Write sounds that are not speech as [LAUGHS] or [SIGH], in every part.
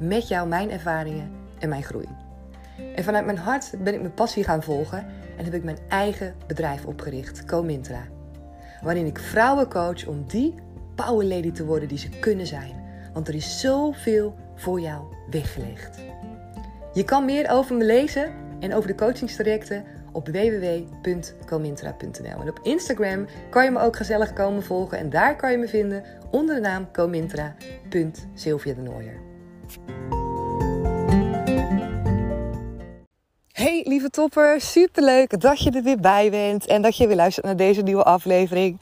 met jou mijn ervaringen en mijn groei. En vanuit mijn hart ben ik mijn passie gaan volgen en heb ik mijn eigen bedrijf opgericht, Comintra. Waarin ik vrouwen coach om die power lady te worden die ze kunnen zijn. Want er is zoveel voor jou weggelegd. Je kan meer over me lezen en over de coachingstrajecten op www.comintra.nl. En op Instagram kan je me ook gezellig komen volgen en daar kan je me vinden onder de naam comintra.sylvia de Nooier. Hey lieve topper, superleuk dat je er weer bij bent en dat je weer luistert naar deze nieuwe aflevering.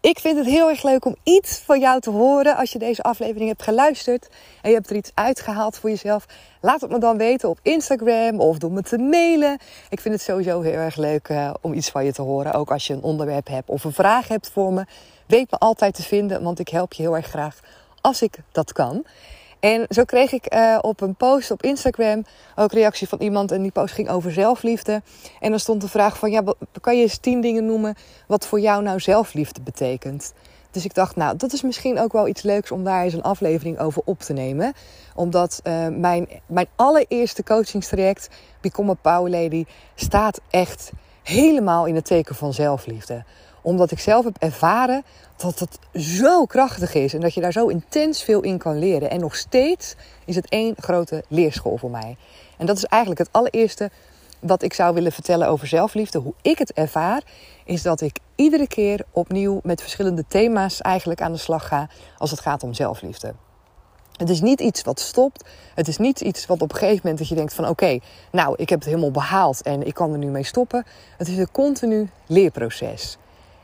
Ik vind het heel erg leuk om iets van jou te horen als je deze aflevering hebt geluisterd en je hebt er iets uitgehaald voor jezelf. Laat het me dan weten op Instagram of door me te mailen. Ik vind het sowieso heel erg leuk uh, om iets van je te horen. Ook als je een onderwerp hebt of een vraag hebt voor me. Weet me altijd te vinden, want ik help je heel erg graag als ik dat kan. En zo kreeg ik uh, op een post op Instagram ook reactie van iemand. En die post ging over zelfliefde. En dan stond de vraag van, ja, kan je eens tien dingen noemen wat voor jou nou zelfliefde betekent? Dus ik dacht, nou, dat is misschien ook wel iets leuks om daar eens een aflevering over op te nemen. Omdat uh, mijn, mijn allereerste coachingstraject, Become a Power Lady, staat echt helemaal in het teken van zelfliefde omdat ik zelf heb ervaren dat het zo krachtig is en dat je daar zo intens veel in kan leren. En nog steeds is het één grote leerschool voor mij. En dat is eigenlijk het allereerste wat ik zou willen vertellen over zelfliefde. Hoe ik het ervaar, is dat ik iedere keer opnieuw met verschillende thema's eigenlijk aan de slag ga als het gaat om zelfliefde. Het is niet iets wat stopt. Het is niet iets wat op een gegeven moment dat je denkt van oké, nou ik heb het helemaal behaald en ik kan er nu mee stoppen. Het is een continu leerproces.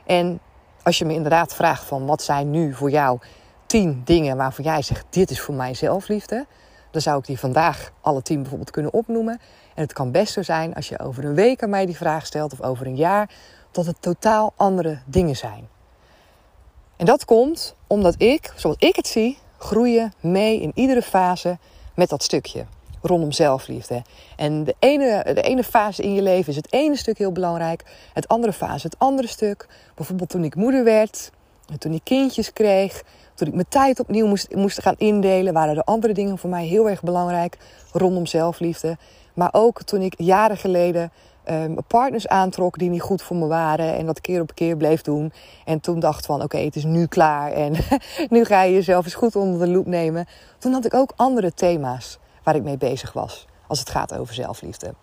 En als je me inderdaad vraagt van wat zijn nu voor jou tien dingen waarvan jij zegt dit is voor mij zelfliefde, dan zou ik die vandaag alle tien bijvoorbeeld kunnen opnoemen. En het kan best zo zijn als je over een week aan mij die vraag stelt of over een jaar, dat het totaal andere dingen zijn. En dat komt omdat ik, zoals ik het zie, groeien mee in iedere fase met dat stukje rondom zelfliefde. En de ene, de ene fase in je leven is het ene stuk heel belangrijk, het andere fase het andere stuk. Bijvoorbeeld toen ik moeder werd, en toen ik kindjes kreeg, toen ik mijn tijd opnieuw moest, moest gaan indelen, waren er andere dingen voor mij heel erg belangrijk rondom zelfliefde. Maar ook toen ik jaren geleden um, partners aantrok die niet goed voor me waren. En dat keer op keer bleef doen. En toen dacht van oké, het is nu klaar. En [LAUGHS] nu ga je jezelf eens goed onder de loep nemen. Toen had ik ook andere thema's waar ik mee bezig was als het gaat over zelfliefde.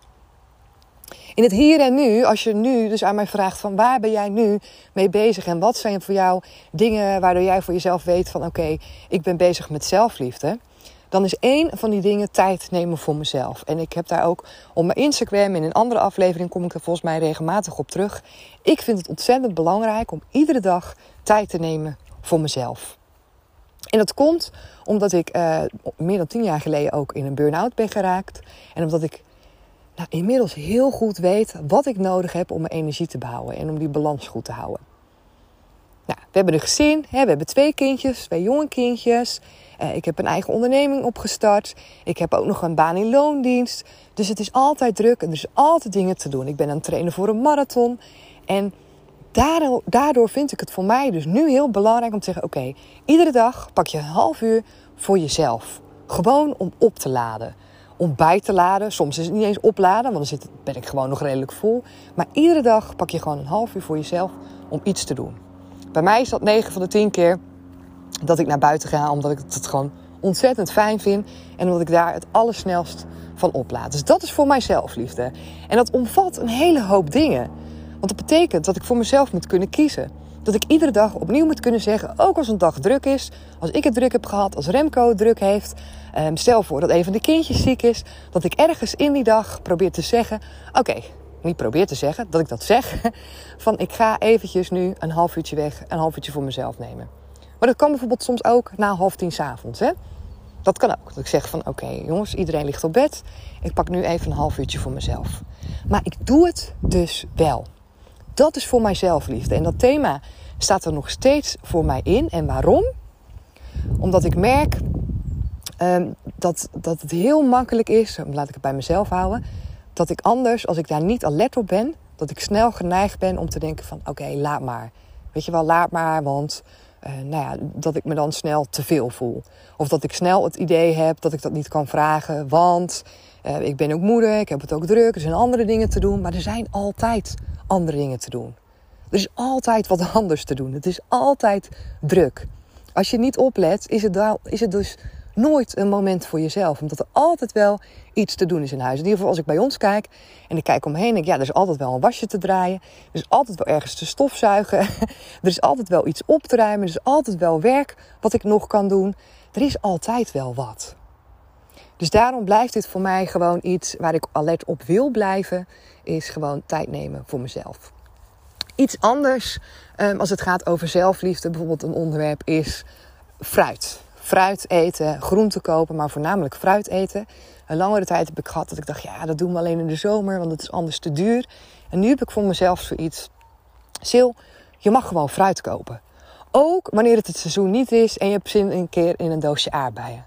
In het hier en nu, als je nu dus aan mij vraagt van waar ben jij nu mee bezig en wat zijn voor jou dingen waardoor jij voor jezelf weet van oké, ik ben bezig met zelfliefde. Dan is één van die dingen tijd nemen voor mezelf. En ik heb daar ook op mijn Instagram in een andere aflevering kom ik er volgens mij regelmatig op terug. Ik vind het ontzettend belangrijk om iedere dag tijd te nemen voor mezelf. En dat komt omdat ik uh, meer dan tien jaar geleden ook in een burn-out ben geraakt. En omdat ik nou, inmiddels heel goed weet wat ik nodig heb om mijn energie te behouden en om die balans goed te houden. Nou, we hebben een gezin, hè, we hebben twee kindjes, twee jonge kindjes. Uh, ik heb een eigen onderneming opgestart. Ik heb ook nog een baan in loondienst. Dus het is altijd druk en er is altijd dingen te doen. Ik ben aan het trainen voor een marathon. En daardoor, daardoor vind ik het voor mij dus nu heel belangrijk om te zeggen: oké, iedere dag pak je een half uur voor jezelf. Gewoon om op te laden. Om bij te laden. Soms is het niet eens opladen, want dan ben ik gewoon nog redelijk vol. Maar iedere dag pak je gewoon een half uur voor jezelf om iets te doen. Bij mij is dat 9 van de 10 keer dat ik naar buiten ga, omdat ik het gewoon ontzettend fijn vind. En omdat ik daar het allersnelst van oplaad. Dus dat is voor mij zelfliefde. En dat omvat een hele hoop dingen. Want dat betekent dat ik voor mezelf moet kunnen kiezen. Dat ik iedere dag opnieuw moet kunnen zeggen, ook als een dag druk is, als ik het druk heb gehad, als Remco het druk heeft. Um, stel voor dat een van de kindjes ziek is, dat ik ergens in die dag probeer te zeggen: Oké, niet probeer te zeggen, dat ik dat zeg. [LAUGHS] Van ik ga eventjes nu een half uurtje weg, een half uurtje voor mezelf nemen. Maar dat kan bijvoorbeeld soms ook na half tien. Hè? Dat kan ook. Dat ik zeg van oké jongens, iedereen ligt op bed. Ik pak nu even een half uurtje voor mezelf. Maar ik doe het dus wel. Dat is voor mij zelfliefde. En dat thema staat er nog steeds voor mij in. En waarom? Omdat ik merk Ehm, dat, dat het heel makkelijk is, laat ik het bij mezelf houden, dat ik anders, als ik daar niet alert op ben, dat ik snel geneigd ben om te denken van oké, laat maar. Weet je wel, laat maar, want uh, nou ja, dat ik me dan snel te veel voel. Of dat ik snel het idee heb dat ik dat niet kan vragen, want uh, ik ben ook moeder, ik heb het ook druk, er zijn andere dingen te doen, maar er zijn altijd andere dingen te doen. Er is altijd wat [LAUGHS] anders te doen. Het is altijd druk. Als je niet oplet, is het, is het dus nooit een moment voor jezelf. Omdat er altijd wel iets te doen is in huis. In ieder geval als ik bij ons kijk en ik kijk omheen. Denk, ja, er is altijd wel een wasje te draaien. Er is altijd wel ergens te stofzuigen. [LAUGHS] er is altijd wel iets op te ruimen. Er is altijd wel werk wat ik nog kan doen. Er is altijd wel wat. Dus daarom blijft dit voor mij gewoon iets waar ik alert op wil blijven. Is gewoon tijd nemen voor mezelf. Iets anders um, als het gaat over zelfliefde. Bijvoorbeeld een onderwerp is fruit fruit eten, groente kopen, maar voornamelijk fruit eten. Een langere tijd heb ik gehad dat ik dacht, ja, dat doen we alleen in de zomer, want het is anders te duur. En nu heb ik voor mezelf zoiets. Sil, je mag gewoon fruit kopen. Ook wanneer het het seizoen niet is en je hebt zin een keer in een doosje aardbeien.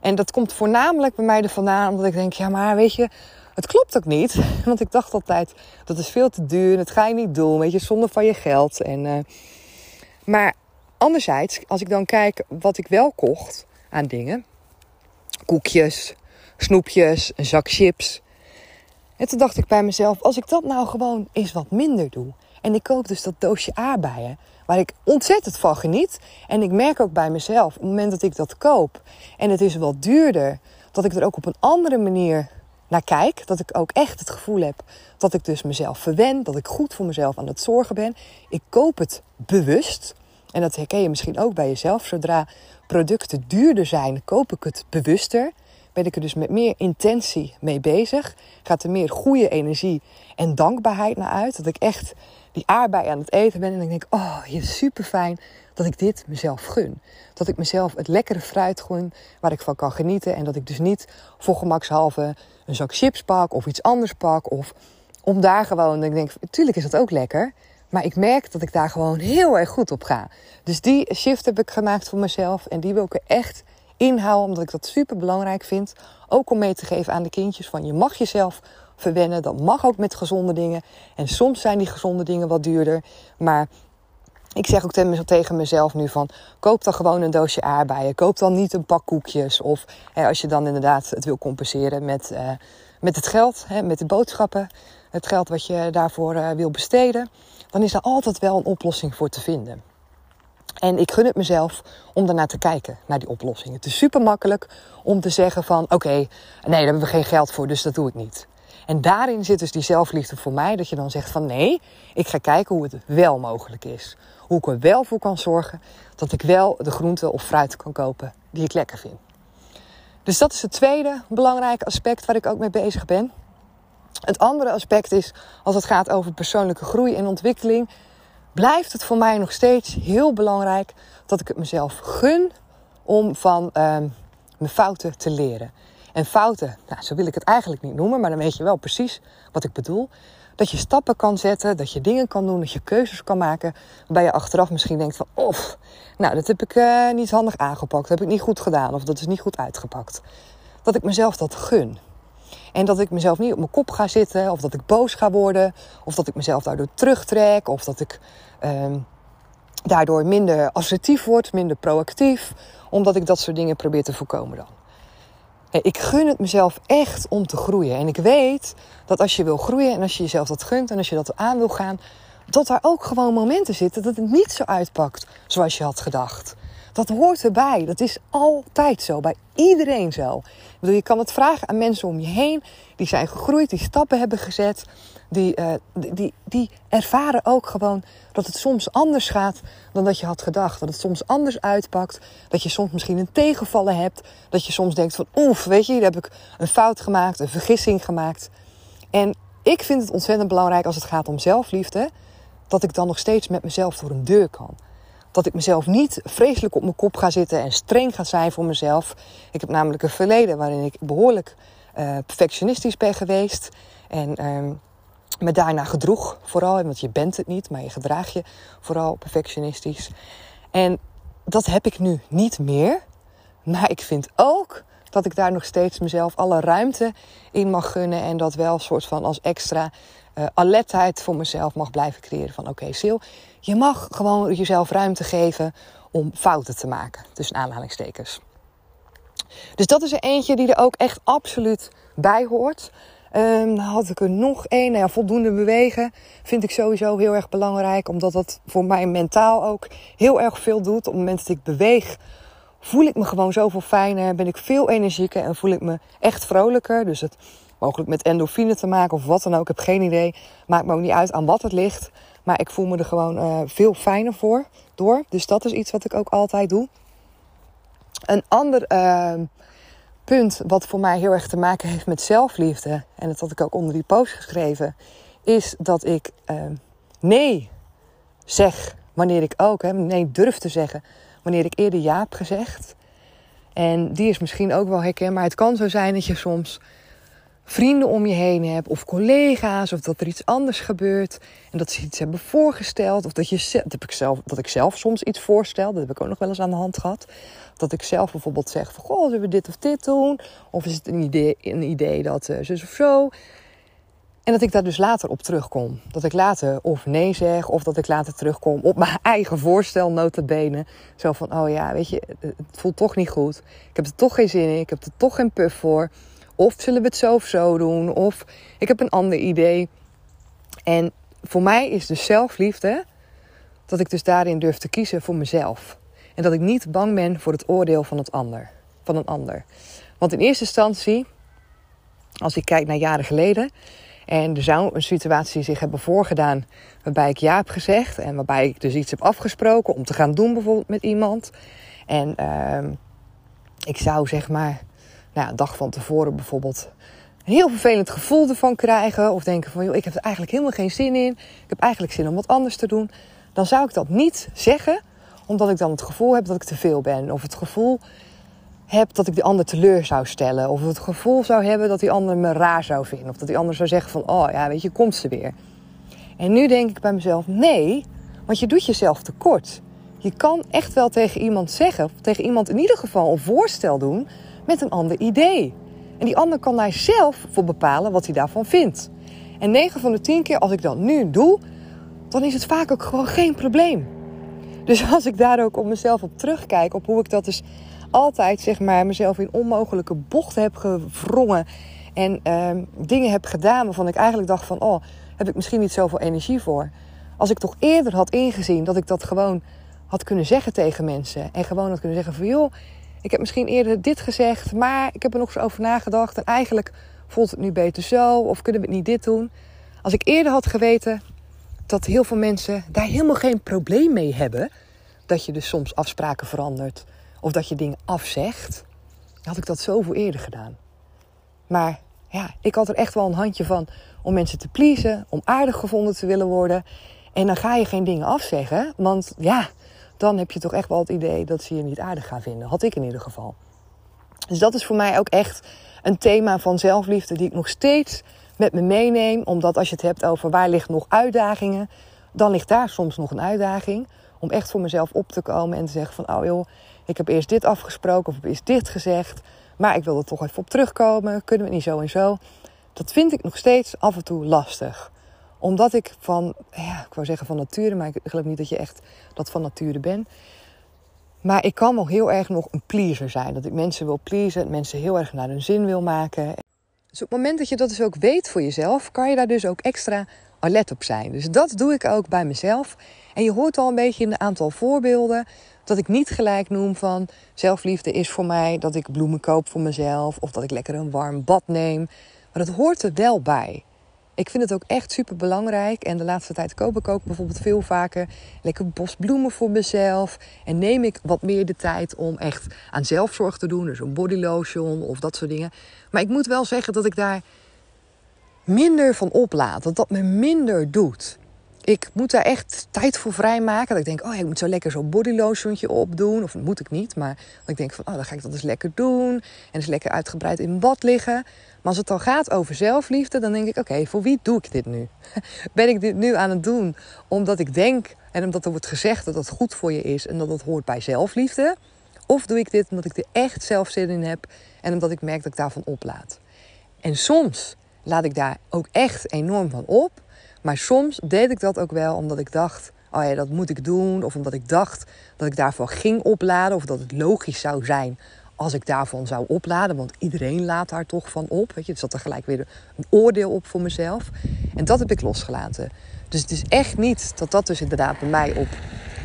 En dat komt voornamelijk bij mij er vandaan omdat ik denk, ja, maar weet je, het klopt ook niet. [LAUGHS] Want ik dacht altijd, dat is veel te duur, dat ga je niet doen, weet je, zonder van je geld. En, uh, maar Anderzijds, als ik dan kijk wat ik wel kocht aan dingen: koekjes, snoepjes, een zak chips. En toen dacht ik bij mezelf: als ik dat nou gewoon eens wat minder doe. En ik koop dus dat doosje aardbeien, waar ik ontzettend van geniet. En ik merk ook bij mezelf, op het moment dat ik dat koop en het is wat duurder, dat ik er ook op een andere manier naar kijk. Dat ik ook echt het gevoel heb dat ik dus mezelf verwen, dat ik goed voor mezelf aan het zorgen ben. Ik koop het bewust. En dat herken je misschien ook bij jezelf. Zodra producten duurder zijn, koop ik het bewuster. Ben ik er dus met meer intentie mee bezig. Gaat er meer goede energie en dankbaarheid naar uit. Dat ik echt die aardbei aan het eten ben. En ik denk, oh, je is super fijn dat ik dit mezelf gun. Dat ik mezelf het lekkere fruit gun waar ik van kan genieten. En dat ik dus niet voor gemakshalve een zak chips pak of iets anders pak. Of om daar gewoon, ik denk, tuurlijk is dat ook lekker. Maar ik merk dat ik daar gewoon heel erg goed op ga. Dus die shift heb ik gemaakt voor mezelf. En die wil ik er echt omdat ik dat super belangrijk vind. Ook om mee te geven aan de kindjes van je mag jezelf verwennen. Dat mag ook met gezonde dingen. En soms zijn die gezonde dingen wat duurder. Maar ik zeg ook tegen mezelf nu van... koop dan gewoon een doosje aardbeien. Koop dan niet een pak koekjes. Of hè, als je dan inderdaad het wil compenseren met, uh, met het geld, hè, met de boodschappen. Het geld wat je daarvoor uh, wil besteden dan is er altijd wel een oplossing voor te vinden. En ik gun het mezelf om daarnaar te kijken, naar die oplossing. Het is super makkelijk om te zeggen van oké, nee, daar hebben we geen geld voor, dus dat doe ik niet. En daarin zit dus die zelfliefde voor mij, dat je dan zegt van nee, ik ga kijken hoe het wel mogelijk is. Hoe ik er wel voor kan zorgen dat ik wel de groenten of fruit kan kopen die ik lekker vind. Dus dat is het tweede belangrijke aspect waar ik ook mee bezig ben. Het andere aspect is, als het gaat over persoonlijke groei en ontwikkeling, blijft het voor mij nog steeds heel belangrijk dat ik het mezelf gun om van ehm, mijn fouten te leren. En fouten, nou, zo wil ik het eigenlijk niet noemen, maar dan weet je wel precies wat ik bedoel. Dat je stappen kan zetten, dat je dingen kan doen, dat je keuzes kan maken. Waarbij je achteraf misschien denkt van, of, nou, dat heb ik uh, niet handig aangepakt, dat heb ik niet goed gedaan of dat is niet goed uitgepakt. Dat ik mezelf dat gun. En dat ik mezelf niet op mijn kop ga zitten, of dat ik boos ga worden, of dat ik mezelf daardoor terugtrek, of dat ik ehm, daardoor minder assertief word, minder proactief, omdat ik dat soort dingen probeer te voorkomen dan. Ik gun het mezelf echt om te groeien. En ik weet dat als je wil groeien en als je jezelf dat gunt en als je dat aan wil gaan, dat daar ook gewoon momenten zitten dat het niet zo uitpakt zoals je had gedacht. Dat hoort erbij. Dat is altijd zo. Bij iedereen zo. Je kan het vragen aan mensen om je heen. Die zijn gegroeid, die stappen hebben gezet. Die, uh, die, die, die, ervaren ook gewoon dat het soms anders gaat dan dat je had gedacht. Dat het soms anders uitpakt. Dat je soms misschien een tegenvallen hebt. Dat je soms denkt van oef, weet je, hier heb ik een fout gemaakt, een vergissing gemaakt. En ik vind het ontzettend belangrijk als het gaat om zelfliefde. Dat ik dan nog steeds met mezelf door een deur kan dat ik mezelf niet vreselijk op mijn kop ga zitten en streng ga zijn voor mezelf. Ik heb namelijk een verleden waarin ik behoorlijk uh, perfectionistisch ben geweest. En uh, me daarna gedroeg, vooral, want je bent het niet, maar je gedraag je vooral perfectionistisch. En dat heb ik nu niet meer. Maar ik vind ook dat ik daar nog steeds mezelf alle ruimte in mag gunnen. En dat wel een soort van als extra uh, alertheid voor mezelf mag blijven creëren. Van oké, okay, je mag gewoon jezelf ruimte geven om fouten te maken. Tussen aanhalingstekens. Dus dat is er eentje die er ook echt absoluut bij hoort. Um, had ik er nog één. Nou voldoende bewegen vind ik sowieso heel erg belangrijk. Omdat dat voor mij mentaal ook heel erg veel doet. Op het moment dat ik beweeg, voel ik me gewoon zoveel fijner. Ben ik veel energieker en voel ik me echt vrolijker. Dus het mogelijk met endorfine te maken of wat dan ook. Ik heb geen idee. Maakt me ook niet uit aan wat het ligt. Maar ik voel me er gewoon uh, veel fijner voor door. Dus dat is iets wat ik ook altijd doe. Een ander uh, punt wat voor mij heel erg te maken heeft met zelfliefde. En dat had ik ook onder die post geschreven. Is dat ik uh, nee zeg wanneer ik ook. Hè, nee durf te zeggen wanneer ik eerder ja heb gezegd. En die is misschien ook wel herkenbaar. Maar het kan zo zijn dat je soms vrienden om je heen hebt, of collega's, of dat er iets anders gebeurt en dat ze iets hebben voorgesteld, of dat, je, dat, heb ik zelf, dat ik zelf soms iets voorstel, dat heb ik ook nog wel eens aan de hand gehad. Dat ik zelf bijvoorbeeld zeg van, goh, zullen we dit of dit doen? Of is het een idee, een idee dat uh, zus of zo? En dat ik daar dus later op terugkom. Dat ik later of nee zeg, of dat ik later terugkom op mijn [LAUGHS] eigen voorstel, notabene. Zo van, oh ja, weet je, het voelt toch niet goed. Ik heb er toch geen zin in, ik heb er toch geen puff voor. Of zullen we het zo of zo doen? Of ik heb een ander idee. En voor mij is dus zelfliefde dat ik dus daarin durf te kiezen voor mezelf. En dat ik niet bang ben voor het oordeel van, het ander, van een ander. Want in eerste instantie, als ik kijk naar jaren geleden, en er zou een situatie zich hebben voorgedaan waarbij ik ja heb gezegd en waarbij ik dus iets heb afgesproken om te gaan doen bijvoorbeeld met iemand. En uh, ik zou zeg maar nou, een dag van tevoren bijvoorbeeld een heel vervelend gevoel ervan krijgen. Of denken van, joh, ik heb er eigenlijk helemaal geen zin in. Ik heb eigenlijk zin om wat anders te doen. Dan zou ik dat niet zeggen, omdat ik dan het gevoel heb dat ik te veel ben. Of het gevoel heb dat ik die ander teleur zou stellen. Of het gevoel zou hebben dat die ander me raar zou vinden. Of dat die ander zou zeggen van, oh ja, weet je, komt ze weer. En nu denk ik bij mezelf, nee, want je doet jezelf tekort. Je kan echt wel tegen iemand zeggen, of tegen iemand in ieder geval een voorstel doen met een ander idee. En die ander kan daar zelf voor bepalen wat hij daarvan vindt. En 9 van de 10 keer als ik dat nu doe, dan is het vaak ook gewoon geen probleem. Dus als ik daar ook op mezelf op terugkijk, op hoe ik dat dus altijd zeg maar mezelf in onmogelijke bochten heb gevrongen en ehm, dingen heb gedaan waarvan ik eigenlijk dacht van, oh, heb ik misschien niet zoveel energie voor. Als ik toch eerder had ingezien dat ik dat gewoon had kunnen zeggen tegen mensen en gewoon had kunnen zeggen van, joh, ik heb misschien eerder dit gezegd, maar ik heb er nog eens over nagedacht. En eigenlijk voelt het nu beter zo. Of kunnen we het niet dit doen? Als ik eerder had geweten dat heel veel mensen daar helemaal geen probleem mee hebben. Dat je dus soms afspraken verandert. Of dat je dingen afzegt. Had ik dat zoveel eerder gedaan. Maar ja, ik had er echt wel een handje van om mensen te pleasen. Om aardig gevonden te willen worden. En dan ga je geen dingen afzeggen. Want ja, dan heb je toch echt wel het idee dat ze je niet aardig gaan vinden. Had ik in ieder geval. Dus dat is voor mij ook echt een thema van zelfliefde die ik nog steeds met me meeneem. Omdat als je het hebt over waar ligt nog uitdagingen, dan ligt daar soms nog een uitdaging. Om echt voor mezelf op te komen en te zeggen van, oh joh, ik heb eerst dit afgesproken of heb eerst dit gezegd. Maar ik wil er toch even op terugkomen. Kunnen we niet zo en zo? Dat vind ik nog steeds af en toe lastig omdat ik van, ja, ik wou zeggen van nature, maar ik geloof niet dat je echt dat van nature bent. Maar ik kan wel heel erg nog een pleaser zijn. Dat ik mensen wil pleasen, mensen heel erg naar hun zin wil maken. Dus op het moment dat je dat dus ook weet voor jezelf, kan je daar dus ook extra alert op zijn. Dus dat doe ik ook bij mezelf. En je hoort al een beetje in een aantal voorbeelden dat ik niet gelijk noem van zelfliefde is voor mij dat ik bloemen koop voor mezelf of dat ik lekker een warm bad neem. Maar dat hoort er wel bij. Ik vind het ook echt super belangrijk. En de laatste tijd koop ik ook bijvoorbeeld veel vaker lekker bos bloemen voor mezelf. En neem ik wat meer de tijd om echt aan zelfzorg te doen. Dus een body lotion of dat soort dingen. Maar ik moet wel zeggen dat ik daar minder van oplaat. Dat dat me minder doet. Ik moet daar echt tijd voor vrijmaken. Dat ik denk, oh ik moet zo lekker zo'n bodylotionje opdoen. Of dat moet ik niet, maar dat ik denk van, oh, dan ga ik dat eens lekker doen. En eens lekker uitgebreid in bad liggen. Maar als het dan gaat over zelfliefde, dan denk ik, oké, voor wie doe ik dit nu? [LAUGHS] Ben ik dit nu aan het doen omdat ik denk en omdat er wordt gezegd dat het goed voor je is en dat het hoort bij zelfliefde? Of doe ik dit omdat ik er echt zelf zin in heb en omdat ik merk dat ik daarvan oplaat? En soms laat ik daar ook echt enorm van op. Maar soms deed ik dat ook wel omdat ik dacht: oh ja, dat moet ik doen. Of omdat ik dacht dat ik daarvan ging opladen. Of dat het logisch zou zijn als ik daarvan zou opladen. Want iedereen laat daar toch van op. Weet je, er zat er gelijk weer een oordeel op voor mezelf. En dat heb ik losgelaten. Dus het is echt niet dat dat dus inderdaad bij mij op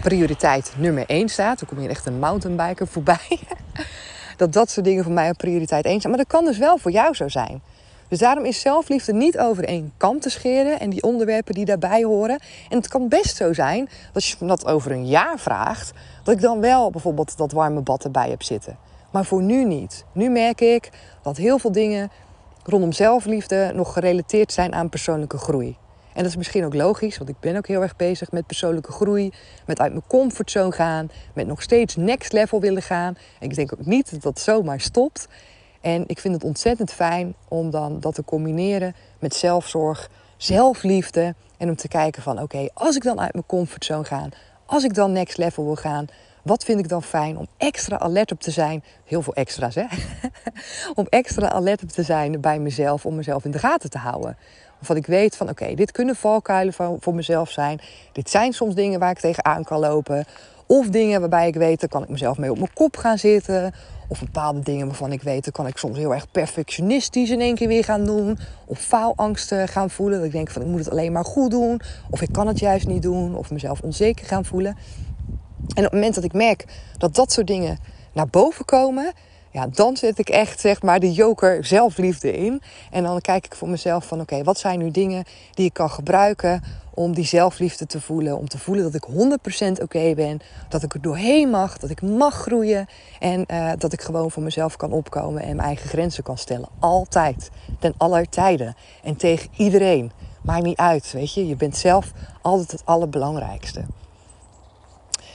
prioriteit nummer 1 staat. Er komt hier echt een mountainbiker voorbij. [LAUGHS] dat dat soort dingen voor mij op prioriteit 1 staan. Maar dat kan dus wel voor jou zo zijn. Dus daarom is zelfliefde niet over één kam te scheren en die onderwerpen die daarbij horen. En het kan best zo zijn dat je dat over een jaar vraagt, dat ik dan wel bijvoorbeeld dat warme bad erbij heb zitten. Maar voor nu niet. Nu merk ik dat heel veel dingen rondom zelfliefde nog gerelateerd zijn aan persoonlijke groei. En dat is misschien ook logisch, want ik ben ook heel erg bezig met persoonlijke groei, met uit mijn comfortzone gaan, met nog steeds next level willen gaan. En ik denk ook niet dat dat zomaar stopt. En ik vind het ontzettend fijn om dan dat te combineren met zelfzorg, zelfliefde. En om te kijken van oké, als ik dan uit mijn comfortzone ga, als ik dan next level wil gaan, wat vind ik dan fijn om extra alert op te zijn? Heel veel extra's, hè? [LAUGHS] om extra alert op te zijn bij mezelf, om mezelf in de gaten te houden. Of ik weet van oké, dit kunnen valkuilen voor, voor mezelf zijn. Dit zijn soms dingen waar ik tegenaan kan lopen. Of dingen waarbij ik weet, kan ik mezelf mee op mijn kop gaan zitten. Of bepaalde dingen waarvan ik weet, kan ik soms heel erg perfectionistisch in één keer weer gaan doen. Of faalangsten gaan voelen. Dat ik denk van ik moet het alleen maar goed doen. Of ik kan het juist niet doen. Of mezelf onzeker gaan voelen. En op het moment dat ik merk dat dat soort dingen naar boven komen, ja, dan zet ik echt zeg maar de joker zelfliefde in. En dan kijk ik voor mezelf van oké, wat zijn nu dingen die ik kan gebruiken om die zelfliefde te voelen. Om te voelen dat ik 100% oké ben. Dat ik er doorheen mag. Dat ik mag groeien. En uh, dat ik gewoon voor mezelf kan opkomen en mijn eigen grenzen kan stellen. Altijd. Ten aller tijden. En tegen iedereen. Maakt niet uit, weet je. Je bent zelf altijd het allerbelangrijkste.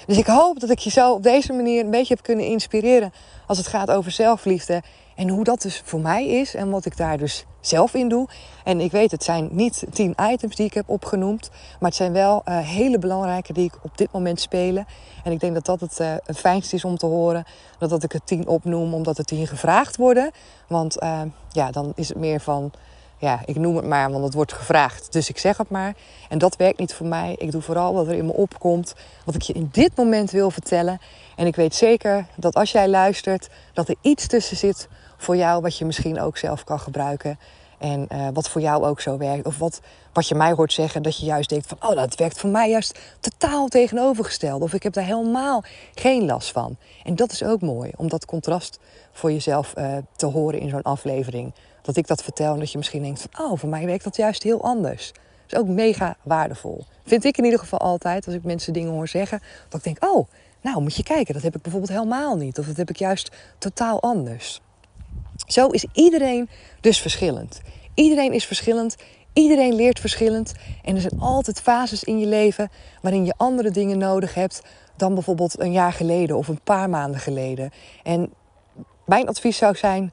Dus ik hoop dat ik je zo op deze manier een beetje heb kunnen inspireren als het gaat over zelfliefde. En hoe dat dus voor mij is en wat ik daar dus zelf in doe. En ik weet, het zijn niet tien items die ik heb opgenoemd. Maar het zijn wel uh, hele belangrijke die ik op dit moment spelen. En ik denk dat dat het, uh, het is om te horen. Dat, dat ik het tien opnoem, omdat het tien gevraagd worden. Want uh, ja, dan is het meer van ja, ik noem het maar, want het wordt gevraagd. Dus ik zeg het maar. En dat werkt niet voor mij. Ik doe vooral wat er in me opkomt. Wat ik je in dit moment wil vertellen. En ik weet zeker dat als jij luistert, dat er iets tussen zit voor jou wat je misschien ook zelf kan gebruiken. En uh, wat voor jou ook zo werkt. Of wat, wat je mij hoort zeggen, dat je juist denkt van... oh, dat werkt voor mij juist totaal tegenovergesteld. Of ik heb daar helemaal geen last van. En dat is ook mooi, om dat contrast voor jezelf uh, te horen in zo'n aflevering dat ik dat vertel en dat je misschien denkt oh, voor mij werkt dat juist heel anders. Dat is ook mega waardevol. Vind ik in ieder geval altijd, als ik mensen dingen hoor zeggen, dat ik denk, oh, nou moet je kijken, dat heb ik bijvoorbeeld helemaal niet. Of dat heb ik juist totaal anders. Zo is iedereen dus verschillend. Iedereen is verschillend. Iedereen leert verschillend. En er zijn altijd fases in je leven waarin je andere dingen nodig hebt dan bijvoorbeeld een jaar geleden of een paar maanden geleden. En mijn advies zou zijn: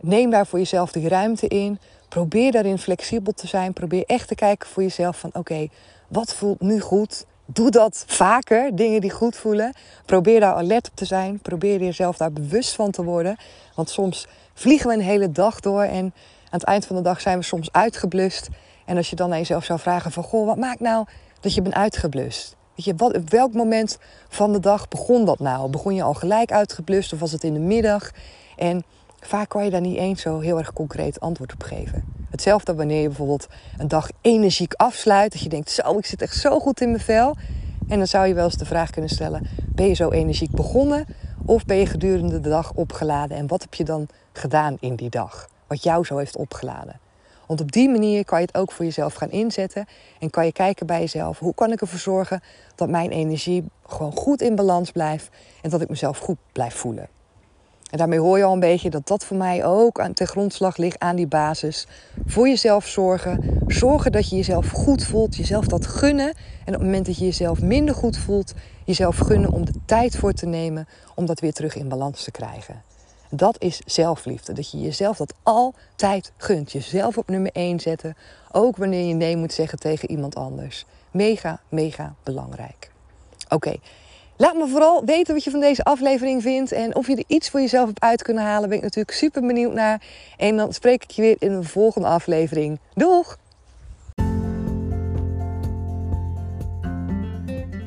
Neem daar voor jezelf die ruimte in. Probeer daarin flexibel te zijn. Probeer echt te kijken voor jezelf van oké, wat voelt nu goed? Doe dat vaker, dingen die goed voelen. Probeer daar alert op te zijn. Probeer jezelf daar bewust van te worden. Want soms vliegen we een hele dag door en aan het eind van de dag zijn we soms uitgeblust. En als je dan naar jezelf zou vragen van goh, wat maakt nou dat je bent uitgeblust? Weet je, wat, op welk moment van de dag begon dat nou? Begon je al gelijk uitgeblust of was het in de middag? En Vaak kan je daar niet eens zo heel erg concreet antwoord op geven. Hetzelfde wanneer je bijvoorbeeld een dag energiek afsluit. Dat je denkt, zo, ik zit echt zo goed in mijn vel. En dan zou je wel eens de vraag kunnen stellen, ben je zo energiek begonnen? Of ben je gedurende de dag opgeladen? En wat heb je dan gedaan in die dag? Wat jou zo heeft opgeladen? Want op die manier kan je het ook voor jezelf gaan inzetten. En kan je kijken bij jezelf, hoe kan ik ervoor zorgen dat mijn energie gewoon goed in balans blijft. En dat ik mezelf goed blijf voelen. En daarmee hoor je al een beetje dat dat voor mij ook aan ten grondslag ligt aan die basis. Voor jezelf zorgen. Zorgen dat je jezelf goed voelt. Jezelf dat gunnen. En op het moment dat je jezelf minder goed voelt, jezelf gunnen om de tijd voor te nemen om dat weer terug in balans te krijgen. Dat is zelfliefde. Dat je jezelf dat altijd gunt. Jezelf op nummer 1 zetten. Ook wanneer je nee moet zeggen tegen iemand anders. Mega, mega belangrijk. Oké, laat me vooral weten wat je van deze aflevering vindt. En of je er iets voor jezelf hebt uit kunnen halen. Ben ik natuurlijk super benieuwd naar. En dan spreek ik je weer in een volgende aflevering. Doeg!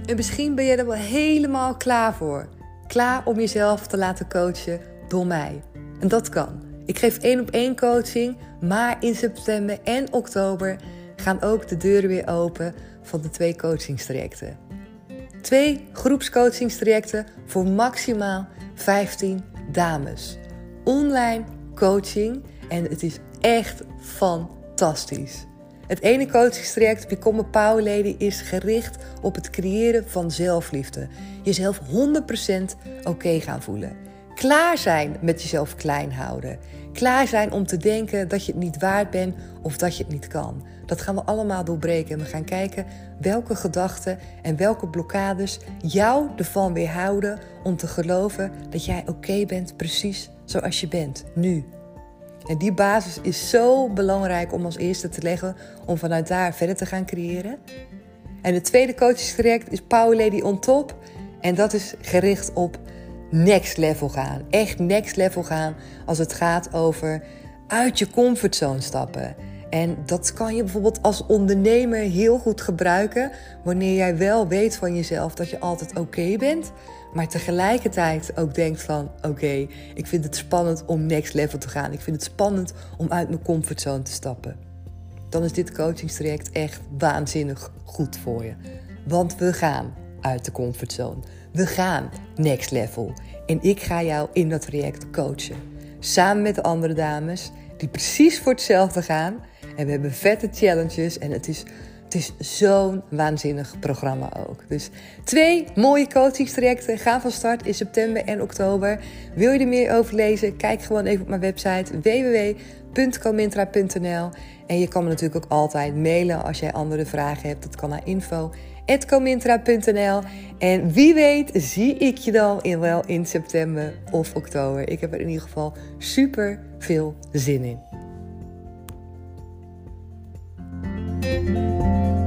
En misschien ben je er wel helemaal klaar voor. Klaar om jezelf te laten coachen door mij. En dat kan. Ik geef één op één coaching, maar in september en oktober gaan ook de deuren weer open van de twee coachingstrajecten. Twee groepscoachingstrajecten voor maximaal 15 dames. Online coaching en het is echt fantastisch. Het ene coachingstraject, Become a Power Lady, is gericht op het creëren van zelfliefde. Jezelf 100% oké gaan voelen. Klaar zijn met jezelf klein houden. Klaar zijn om te denken dat je het niet waard bent of dat je het niet kan. Dat gaan we allemaal doorbreken. En we gaan kijken welke gedachten en welke blokkades jou ervan weerhouden om te geloven dat jij oké bent precies zoals je bent, nu. En die basis is zo belangrijk om als eerste te leggen om vanuit daar verder te gaan creëren. En het tweede coachingstraject is Power Lady on Top. En dat is gericht op next level gaan. Echt next level gaan als het gaat over uit je comfortzone stappen. En dat kan je bijvoorbeeld als ondernemer heel goed gebruiken wanneer jij wel weet van jezelf dat je altijd oké bent, maar tegelijkertijd ook denkt van oké, ik vind het spannend om next level te gaan. Ik vind het spannend om uit mijn comfortzone te stappen. Dan is dit coachingstraject echt waanzinnig goed voor je. Want we gaan uit de comfortzone. We gaan next level. En ik ga jou in dat traject coachen. Samen met de andere dames die precies voor hetzelfde gaan. En we hebben vette challenges en het is, het is zo'n waanzinnig programma ook. Dus twee mooie coachingstrajecten gaan van start in september en oktober. Wil je er meer over lezen? Kijk gewoon even op mijn website www.comintra.nl En je kan me natuurlijk ook altijd mailen als jij andere vragen hebt. Dat kan naar info comintra.nl. En wie weet zie ik je dan in, wel in september of oktober. Ik heb er in ieder geval super veel zin in. Thank you.